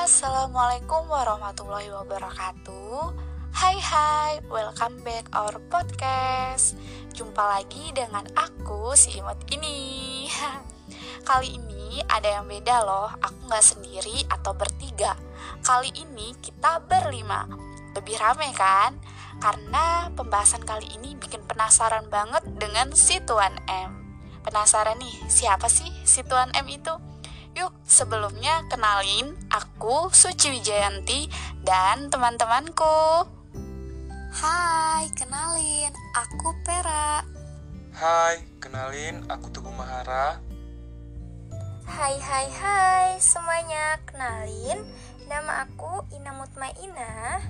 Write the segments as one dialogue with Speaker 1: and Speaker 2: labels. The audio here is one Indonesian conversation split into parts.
Speaker 1: Assalamualaikum warahmatullahi wabarakatuh. Hai hai, welcome back our podcast. Jumpa lagi dengan aku si imut ini. Kali ini ada yang beda loh Aku gak sendiri atau bertiga. Kali ini kita berlima. Lebih rame kan? Karena pembahasan kali ini bikin penasaran banget dengan si Tuan M. Penasaran nih, siapa sih si Tuan M itu? Yuk, sebelumnya kenalin aku Suci Wijayanti dan teman-temanku.
Speaker 2: Hai, kenalin, aku Pera.
Speaker 3: Hai, kenalin, aku Teguh Mahara.
Speaker 4: Hai, hai, hai semuanya, kenalin, nama aku Ina Mutmainah.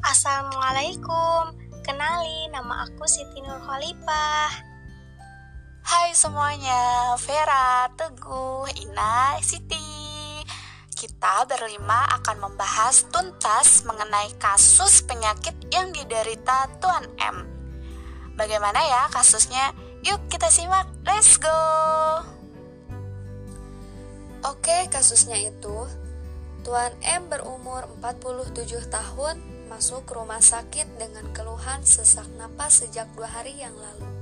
Speaker 5: Assalamualaikum, kenalin, nama aku Siti Nurholipah.
Speaker 1: Hai semuanya, Vera, Teguh, Ina, Siti. Kita berlima akan membahas tuntas mengenai kasus penyakit yang diderita Tuan M. Bagaimana ya kasusnya? Yuk kita simak, let's go!
Speaker 2: Oke, kasusnya itu Tuan M berumur 47 tahun masuk rumah sakit dengan keluhan sesak napas sejak dua hari yang lalu.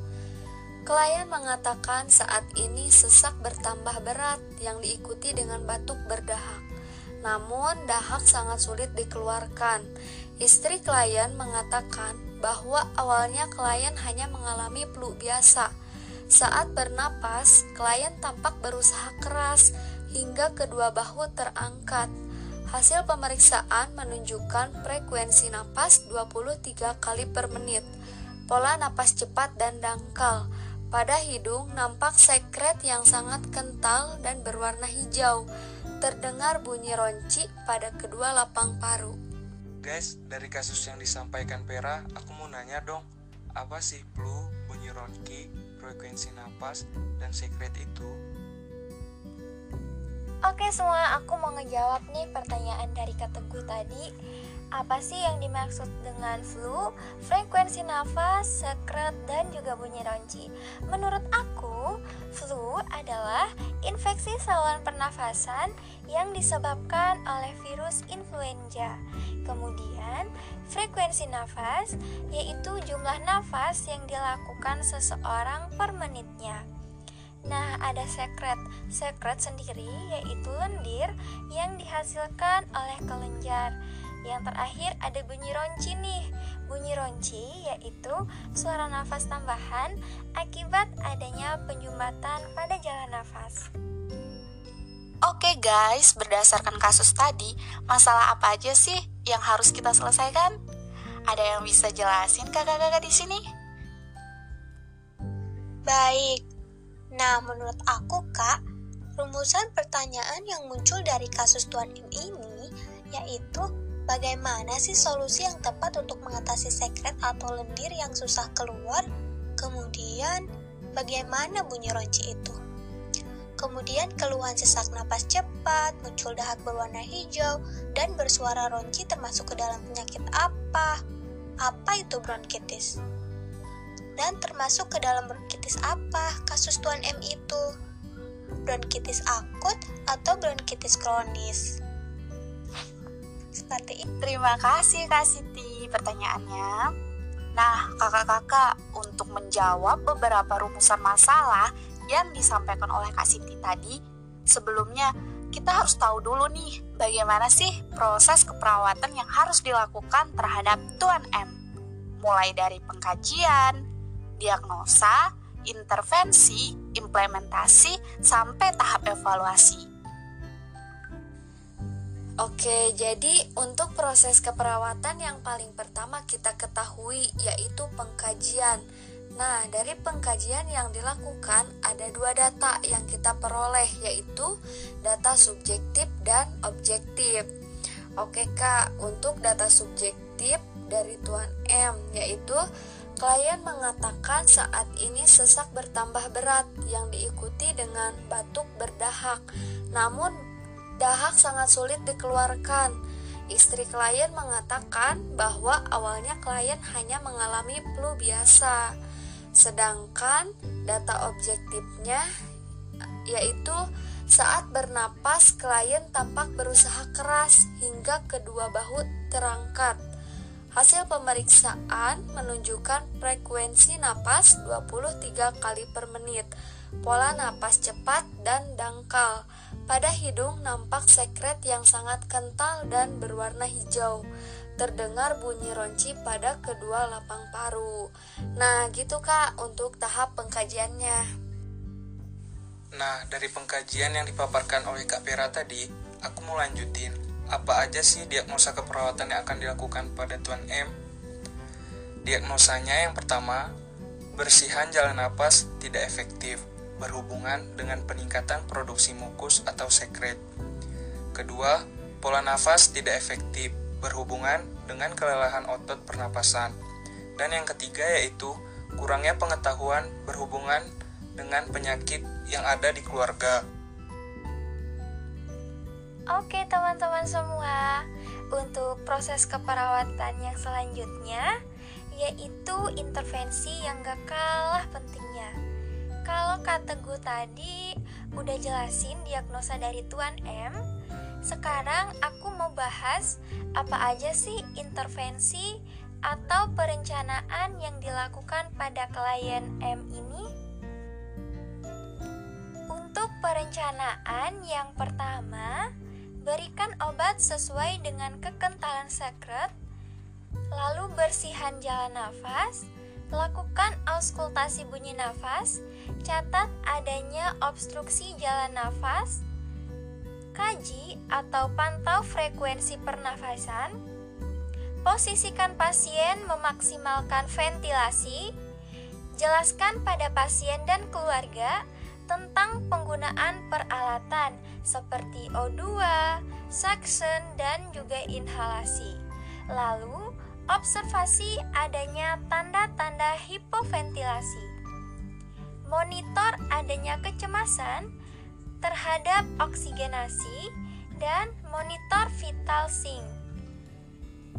Speaker 2: Klien mengatakan saat ini sesak bertambah berat yang diikuti dengan batuk berdahak. Namun dahak sangat sulit dikeluarkan. Istri klien mengatakan bahwa awalnya klien hanya mengalami flu biasa. Saat bernapas, klien tampak berusaha keras hingga kedua bahu terangkat. Hasil pemeriksaan menunjukkan frekuensi napas 23 kali per menit, pola napas cepat dan dangkal, pada hidung nampak sekret yang sangat kental dan berwarna hijau. Terdengar bunyi ronci pada kedua lapang paru.
Speaker 3: Guys, dari kasus yang disampaikan Pera, aku mau nanya dong, apa sih flu, bunyi ronki, frekuensi napas, dan sekret itu?
Speaker 4: Oke semua, aku mau ngejawab nih pertanyaan dari Teguh tadi. Apa sih yang dimaksud dengan flu, frekuensi nafas, sekret, dan juga bunyi ronci? Menurut aku, flu adalah infeksi saluran pernafasan yang disebabkan oleh virus influenza. Kemudian, frekuensi nafas yaitu jumlah nafas yang dilakukan seseorang per menitnya. Nah, ada sekret. Sekret sendiri yaitu lendir yang dihasilkan oleh kelenjar. Yang terakhir ada bunyi ronci nih. Bunyi ronci yaitu suara nafas tambahan akibat adanya penjumbatan pada jalan nafas.
Speaker 1: Oke guys, berdasarkan kasus tadi, masalah apa aja sih yang harus kita selesaikan? Ada yang bisa jelasin kakak-kakak di sini?
Speaker 5: Baik. Nah, menurut aku, Kak, rumusan pertanyaan yang muncul dari kasus Tuan M ini yaitu Bagaimana sih solusi yang tepat untuk mengatasi sekret atau lendir yang susah keluar? Kemudian, bagaimana bunyi ronci itu? Kemudian keluhan sesak napas cepat, muncul dahak berwarna hijau, dan bersuara ronci termasuk ke dalam penyakit apa? Apa itu bronkitis? Dan termasuk ke dalam bronkitis apa kasus Tuan M itu? Bronkitis akut atau bronkitis kronis?
Speaker 1: Itu. Terima kasih Kak Siti pertanyaannya. Nah, kakak-kakak, untuk menjawab beberapa rumusan masalah yang disampaikan oleh Kak Siti tadi, sebelumnya kita harus tahu dulu nih bagaimana sih proses keperawatan yang harus dilakukan terhadap Tuan M. Mulai dari pengkajian, diagnosa, intervensi, implementasi, sampai tahap evaluasi.
Speaker 2: Oke, jadi untuk proses keperawatan yang paling pertama kita ketahui yaitu pengkajian. Nah, dari pengkajian yang dilakukan ada dua data yang kita peroleh yaitu data subjektif dan objektif. Oke Kak, untuk data subjektif dari Tuan M yaitu klien mengatakan saat ini sesak bertambah berat yang diikuti dengan batuk berdahak. Namun dahak sangat sulit dikeluarkan. Istri klien mengatakan bahwa awalnya klien hanya mengalami flu biasa, sedangkan data objektifnya yaitu Saat bernapas, klien tampak berusaha keras hingga kedua bahu terangkat. Hasil pemeriksaan menunjukkan frekuensi napas 23 kali per menit, pola napas cepat dan dangkal. Pada hidung nampak sekret yang sangat kental dan berwarna hijau. Terdengar bunyi ronci pada kedua lapang paru. Nah, gitu Kak untuk tahap pengkajiannya.
Speaker 3: Nah, dari pengkajian yang dipaparkan oleh Kak Vera tadi, aku mau lanjutin. Apa aja sih diagnosa keperawatan yang akan dilakukan pada Tuan M? Diagnosanya yang pertama, bersihan jalan napas tidak efektif, berhubungan dengan peningkatan produksi mukus atau sekret. Kedua, pola nafas tidak efektif, berhubungan dengan kelelahan otot pernapasan. Dan yang ketiga yaitu kurangnya pengetahuan berhubungan dengan penyakit yang ada di keluarga.
Speaker 4: Oke teman-teman semua, untuk proses keperawatan yang selanjutnya yaitu intervensi yang gak kalah pentingnya. Kalau gue tadi udah jelasin diagnosa dari Tuan M, sekarang aku mau bahas apa aja sih intervensi atau perencanaan yang dilakukan pada klien M ini? Untuk perencanaan yang pertama, berikan obat sesuai dengan kekentalan sekret, lalu bersihan jalan nafas, lakukan auskultasi bunyi nafas, catat adanya obstruksi jalan nafas, kaji atau pantau frekuensi pernafasan, posisikan pasien memaksimalkan ventilasi, jelaskan pada pasien dan keluarga tentang penggunaan peralatan seperti O2, suction, dan juga inhalasi. Lalu, observasi adanya tanda-tanda hipoventilasi. Monitor adanya kecemasan terhadap oksigenasi dan monitor vital sign.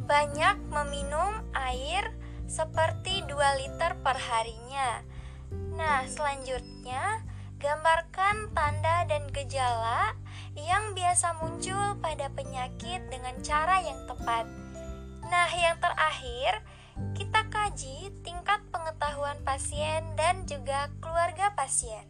Speaker 4: Banyak meminum air seperti 2 liter per harinya. Nah, selanjutnya Gambarkan tanda dan gejala yang biasa muncul pada penyakit dengan cara yang tepat. Nah, yang terakhir, kita kaji tingkat pengetahuan pasien dan juga keluarga pasien.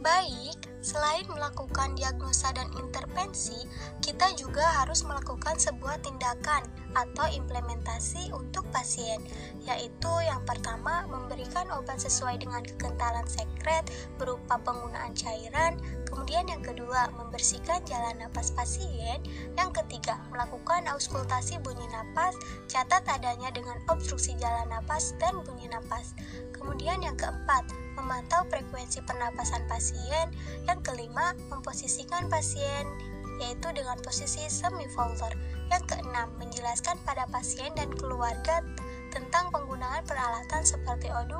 Speaker 5: Baik, selain melakukan diagnosa dan intervensi, kita juga harus melakukan sebuah tindakan atau implementasi untuk pasien, yaitu yang pertama memberikan obat sesuai dengan kekentalan sekret berupa penggunaan cairan, kemudian yang kedua membersihkan jalan napas pasien, yang ketiga melakukan auskultasi bunyi napas, catat adanya dengan obstruksi jalan napas dan bunyi napas. Kemudian yang keempat, memantau frekuensi pernapasan pasien. Yang kelima, memposisikan pasien yaitu dengan posisi semi-folder. Yang keenam, menjelaskan pada pasien dan keluarga tentang penggunaan peralatan seperti O2,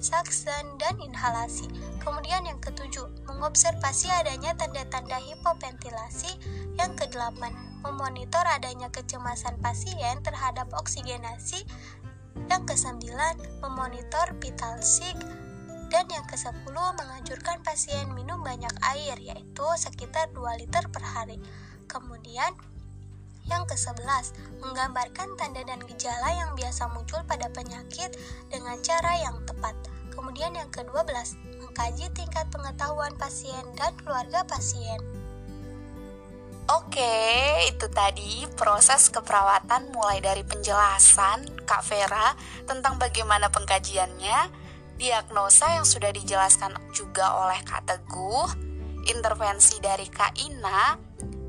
Speaker 5: suction, dan inhalasi. Kemudian yang ketujuh, mengobservasi adanya tanda-tanda hipoventilasi. Yang kedelapan, memonitor adanya kecemasan pasien terhadap oksigenasi. Yang kesembilan, memonitor vital sign dan yang ke-10 menganjurkan pasien minum banyak air yaitu sekitar 2 liter per hari. Kemudian yang ke-11, menggambarkan tanda dan gejala yang biasa muncul pada penyakit dengan cara yang tepat. Kemudian yang ke-12, mengkaji tingkat pengetahuan pasien dan keluarga pasien.
Speaker 1: Oke, itu tadi proses keperawatan mulai dari penjelasan Kak Vera tentang bagaimana pengkajiannya, diagnosa yang sudah dijelaskan juga oleh Kak Teguh, intervensi dari Kak Ina,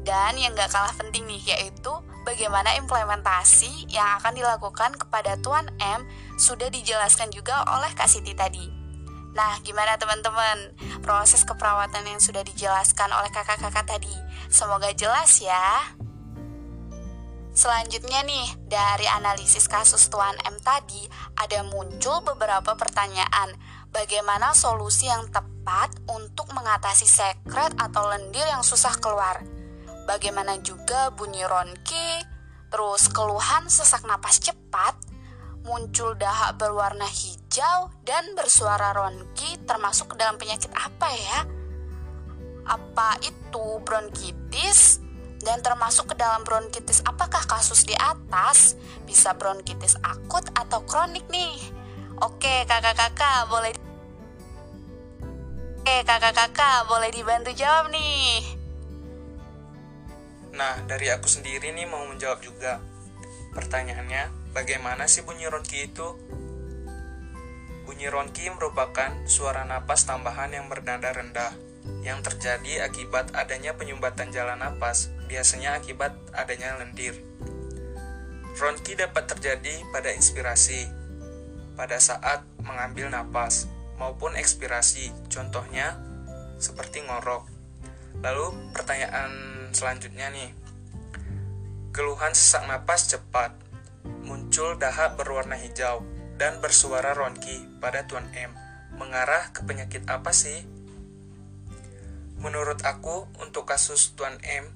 Speaker 1: dan yang gak kalah penting nih yaitu bagaimana implementasi yang akan dilakukan kepada Tuan M sudah dijelaskan juga oleh Kak Siti tadi. Nah, gimana teman-teman? Proses keperawatan yang sudah dijelaskan oleh kakak-kakak tadi. Semoga jelas ya. Selanjutnya nih, dari analisis kasus Tuan M tadi, ada muncul beberapa pertanyaan. Bagaimana solusi yang tepat untuk mengatasi sekret atau lendir yang susah keluar? Bagaimana juga bunyi ronki, terus keluhan sesak napas cepat, muncul dahak berwarna hijau, dan bersuara ronki termasuk dalam penyakit apa ya? Apa itu bronkitis? Dan termasuk ke dalam bronkitis apakah kasus di atas? Bisa bronkitis akut atau kronik nih? Oke kakak-kakak boleh Oke kakak-kakak boleh dibantu jawab nih
Speaker 3: Nah, dari aku sendiri nih mau menjawab juga. Pertanyaannya, bagaimana sih bunyi ronki itu? Bunyi ronki merupakan suara napas tambahan yang bernada rendah yang terjadi akibat adanya penyumbatan jalan napas, biasanya akibat adanya lendir. Ronki dapat terjadi pada inspirasi, pada saat mengambil napas, maupun ekspirasi, contohnya seperti ngorok. Lalu pertanyaan selanjutnya nih. Keluhan sesak napas cepat, muncul dahak berwarna hijau, dan bersuara ronki pada Tuan M. Mengarah ke penyakit apa sih? Menurut aku, untuk kasus Tuan M,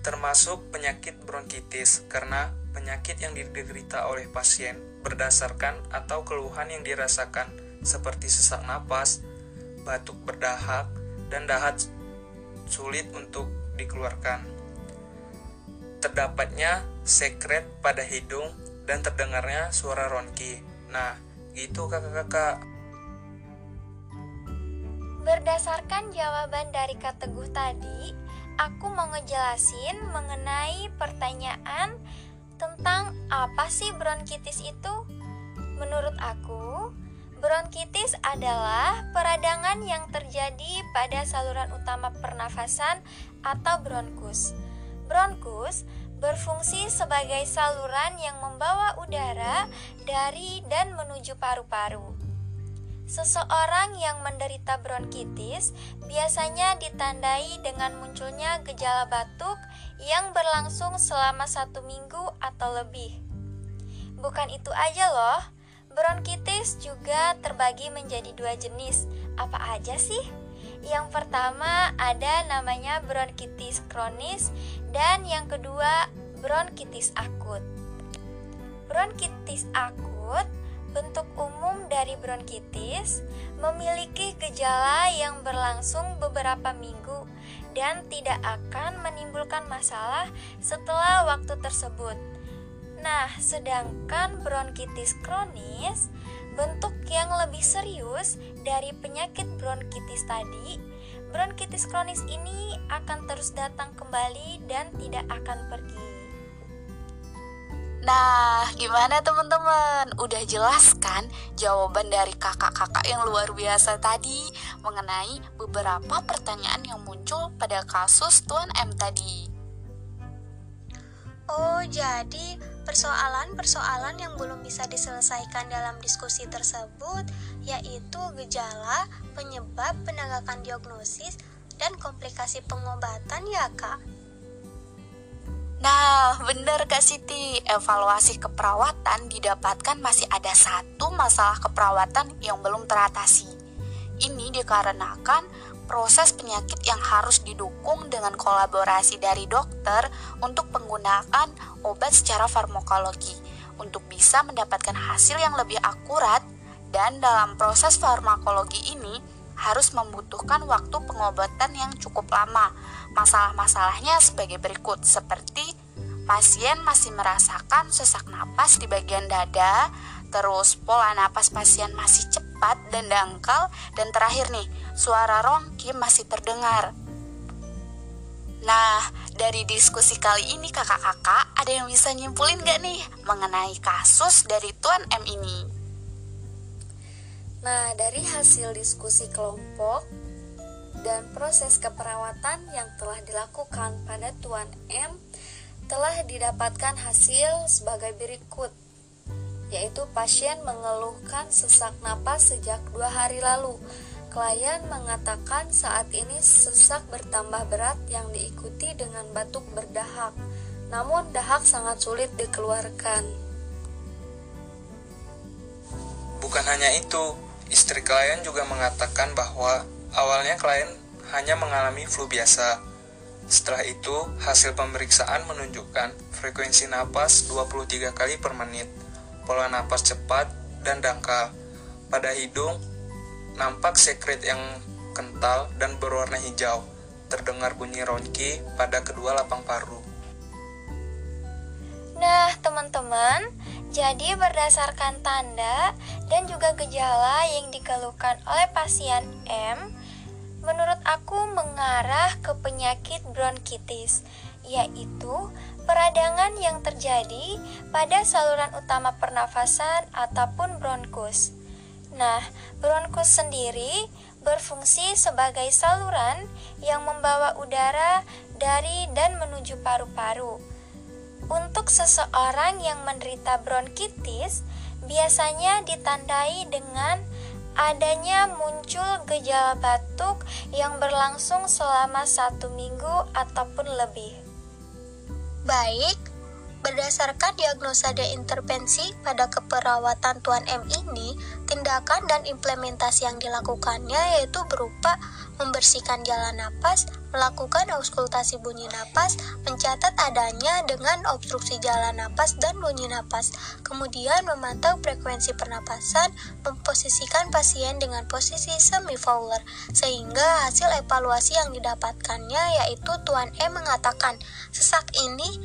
Speaker 3: termasuk penyakit bronkitis karena penyakit yang diderita oleh pasien berdasarkan atau keluhan yang dirasakan seperti sesak napas, batuk berdahak, dan dahak sulit untuk dikeluarkan. Terdapatnya sekret pada hidung dan terdengarnya suara ronki. Nah, gitu kakak-kakak.
Speaker 4: Berdasarkan jawaban dari Kak Teguh tadi, aku mau ngejelasin mengenai pertanyaan tentang apa sih bronkitis itu. Menurut aku, Bronkitis adalah peradangan yang terjadi pada saluran utama pernafasan atau bronkus. Bronkus berfungsi sebagai saluran yang membawa udara dari dan menuju paru-paru. Seseorang yang menderita bronkitis biasanya ditandai dengan munculnya gejala batuk yang berlangsung selama satu minggu atau lebih. Bukan itu aja loh, Bronkitis juga terbagi menjadi dua jenis. Apa aja sih? Yang pertama ada namanya bronkitis kronis dan yang kedua bronkitis akut. Bronkitis akut bentuk umum dari bronkitis memiliki gejala yang berlangsung beberapa minggu dan tidak akan menimbulkan masalah setelah waktu tersebut. Nah, sedangkan bronkitis kronis, bentuk yang lebih serius dari penyakit bronkitis tadi, bronkitis kronis ini akan terus datang kembali dan tidak akan pergi.
Speaker 1: Nah, gimana teman-teman? Udah jelas kan jawaban dari kakak-kakak yang luar biasa tadi mengenai beberapa pertanyaan yang muncul pada kasus Tuan M tadi?
Speaker 5: Oh, jadi persoalan-persoalan yang belum bisa diselesaikan dalam diskusi tersebut yaitu gejala, penyebab, penegakan diagnosis, dan komplikasi pengobatan ya kak?
Speaker 1: Nah, benar Kak Siti, evaluasi keperawatan didapatkan masih ada satu masalah keperawatan yang belum teratasi. Ini dikarenakan proses penyakit yang harus didukung dengan kolaborasi dari dokter untuk penggunaan obat secara farmakologi untuk bisa mendapatkan hasil yang lebih akurat dan dalam proses farmakologi ini harus membutuhkan waktu pengobatan yang cukup lama. Masalah-masalahnya sebagai berikut seperti pasien masih merasakan sesak napas di bagian dada, terus pola napas pasien masih cepat dan dangkal, dan terakhir nih, suara Rongki masih terdengar. Nah, dari diskusi kali ini kakak-kakak ada yang bisa nyimpulin gak nih mengenai kasus dari Tuan M ini?
Speaker 2: Nah, dari hasil diskusi kelompok dan proses keperawatan yang telah dilakukan pada Tuan M telah didapatkan hasil sebagai berikut yaitu pasien mengeluhkan sesak napas sejak dua hari lalu Klien mengatakan saat ini sesak bertambah berat yang diikuti dengan batuk berdahak, namun dahak sangat sulit dikeluarkan.
Speaker 3: Bukan hanya itu, istri klien juga mengatakan bahwa awalnya klien hanya mengalami flu biasa. Setelah itu, hasil pemeriksaan menunjukkan frekuensi napas 23 kali per menit, pola napas cepat dan dangkal. Pada hidung, nampak sekret yang kental, dan berwarna hijau. Terdengar bunyi ronki pada kedua lapang paru.
Speaker 4: Nah, teman-teman, jadi berdasarkan tanda dan juga gejala yang dikeluhkan oleh pasien M, menurut aku mengarah ke penyakit bronkitis, yaitu peradangan yang terjadi pada saluran utama pernafasan ataupun bronkus. Nah, bronkus sendiri berfungsi sebagai saluran yang membawa udara dari dan menuju paru-paru. Untuk seseorang yang menderita bronkitis, biasanya ditandai dengan adanya muncul gejala batuk yang berlangsung selama satu minggu ataupun lebih.
Speaker 5: Baik, berdasarkan diagnosa dan intervensi pada keperawatan Tuan M ini, tindakan dan implementasi yang dilakukannya yaitu berupa membersihkan jalan napas, melakukan auskultasi bunyi napas, mencatat adanya dengan obstruksi jalan napas dan bunyi napas, kemudian memantau frekuensi pernapasan, memposisikan pasien dengan posisi semi-fowler, sehingga hasil evaluasi yang didapatkannya yaitu Tuan E mengatakan, sesak ini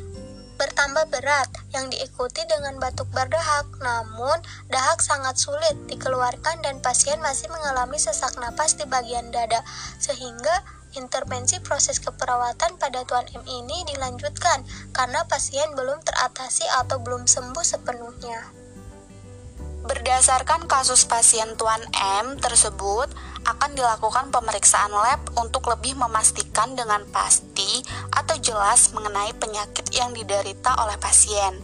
Speaker 5: bertambah berat yang diikuti dengan batuk berdahak. Namun, dahak sangat sulit dikeluarkan dan pasien masih mengalami sesak napas di bagian dada, sehingga intervensi proses keperawatan pada Tuan M ini dilanjutkan karena pasien belum teratasi atau belum sembuh sepenuhnya.
Speaker 1: Berdasarkan kasus pasien Tuan M tersebut, akan dilakukan pemeriksaan lab untuk lebih memastikan dengan pasti jelas mengenai penyakit yang diderita oleh pasien.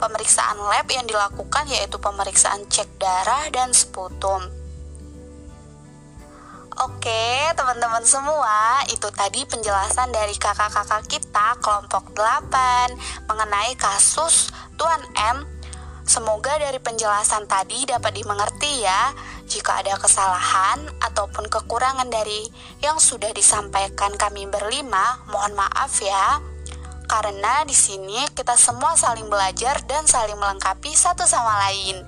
Speaker 1: Pemeriksaan lab yang dilakukan yaitu pemeriksaan cek darah dan sputum. Oke, teman-teman semua, itu tadi penjelasan dari kakak-kakak kita kelompok 8 mengenai kasus Tuan M. Semoga dari penjelasan tadi dapat dimengerti ya. Jika ada kesalahan ataupun kekurangan dari yang sudah disampaikan kami berlima, mohon maaf ya. Karena di sini kita semua saling belajar dan saling melengkapi satu sama lain.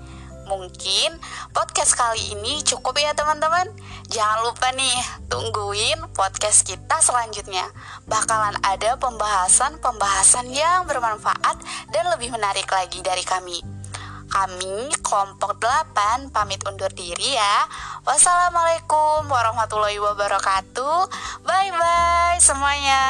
Speaker 1: Mungkin podcast kali ini cukup ya teman-teman. Jangan lupa nih, tungguin podcast kita selanjutnya. Bakalan ada pembahasan-pembahasan yang bermanfaat dan lebih menarik lagi dari kami. Kami kelompok 8 pamit undur diri ya. Wassalamualaikum warahmatullahi wabarakatuh. Bye bye semuanya.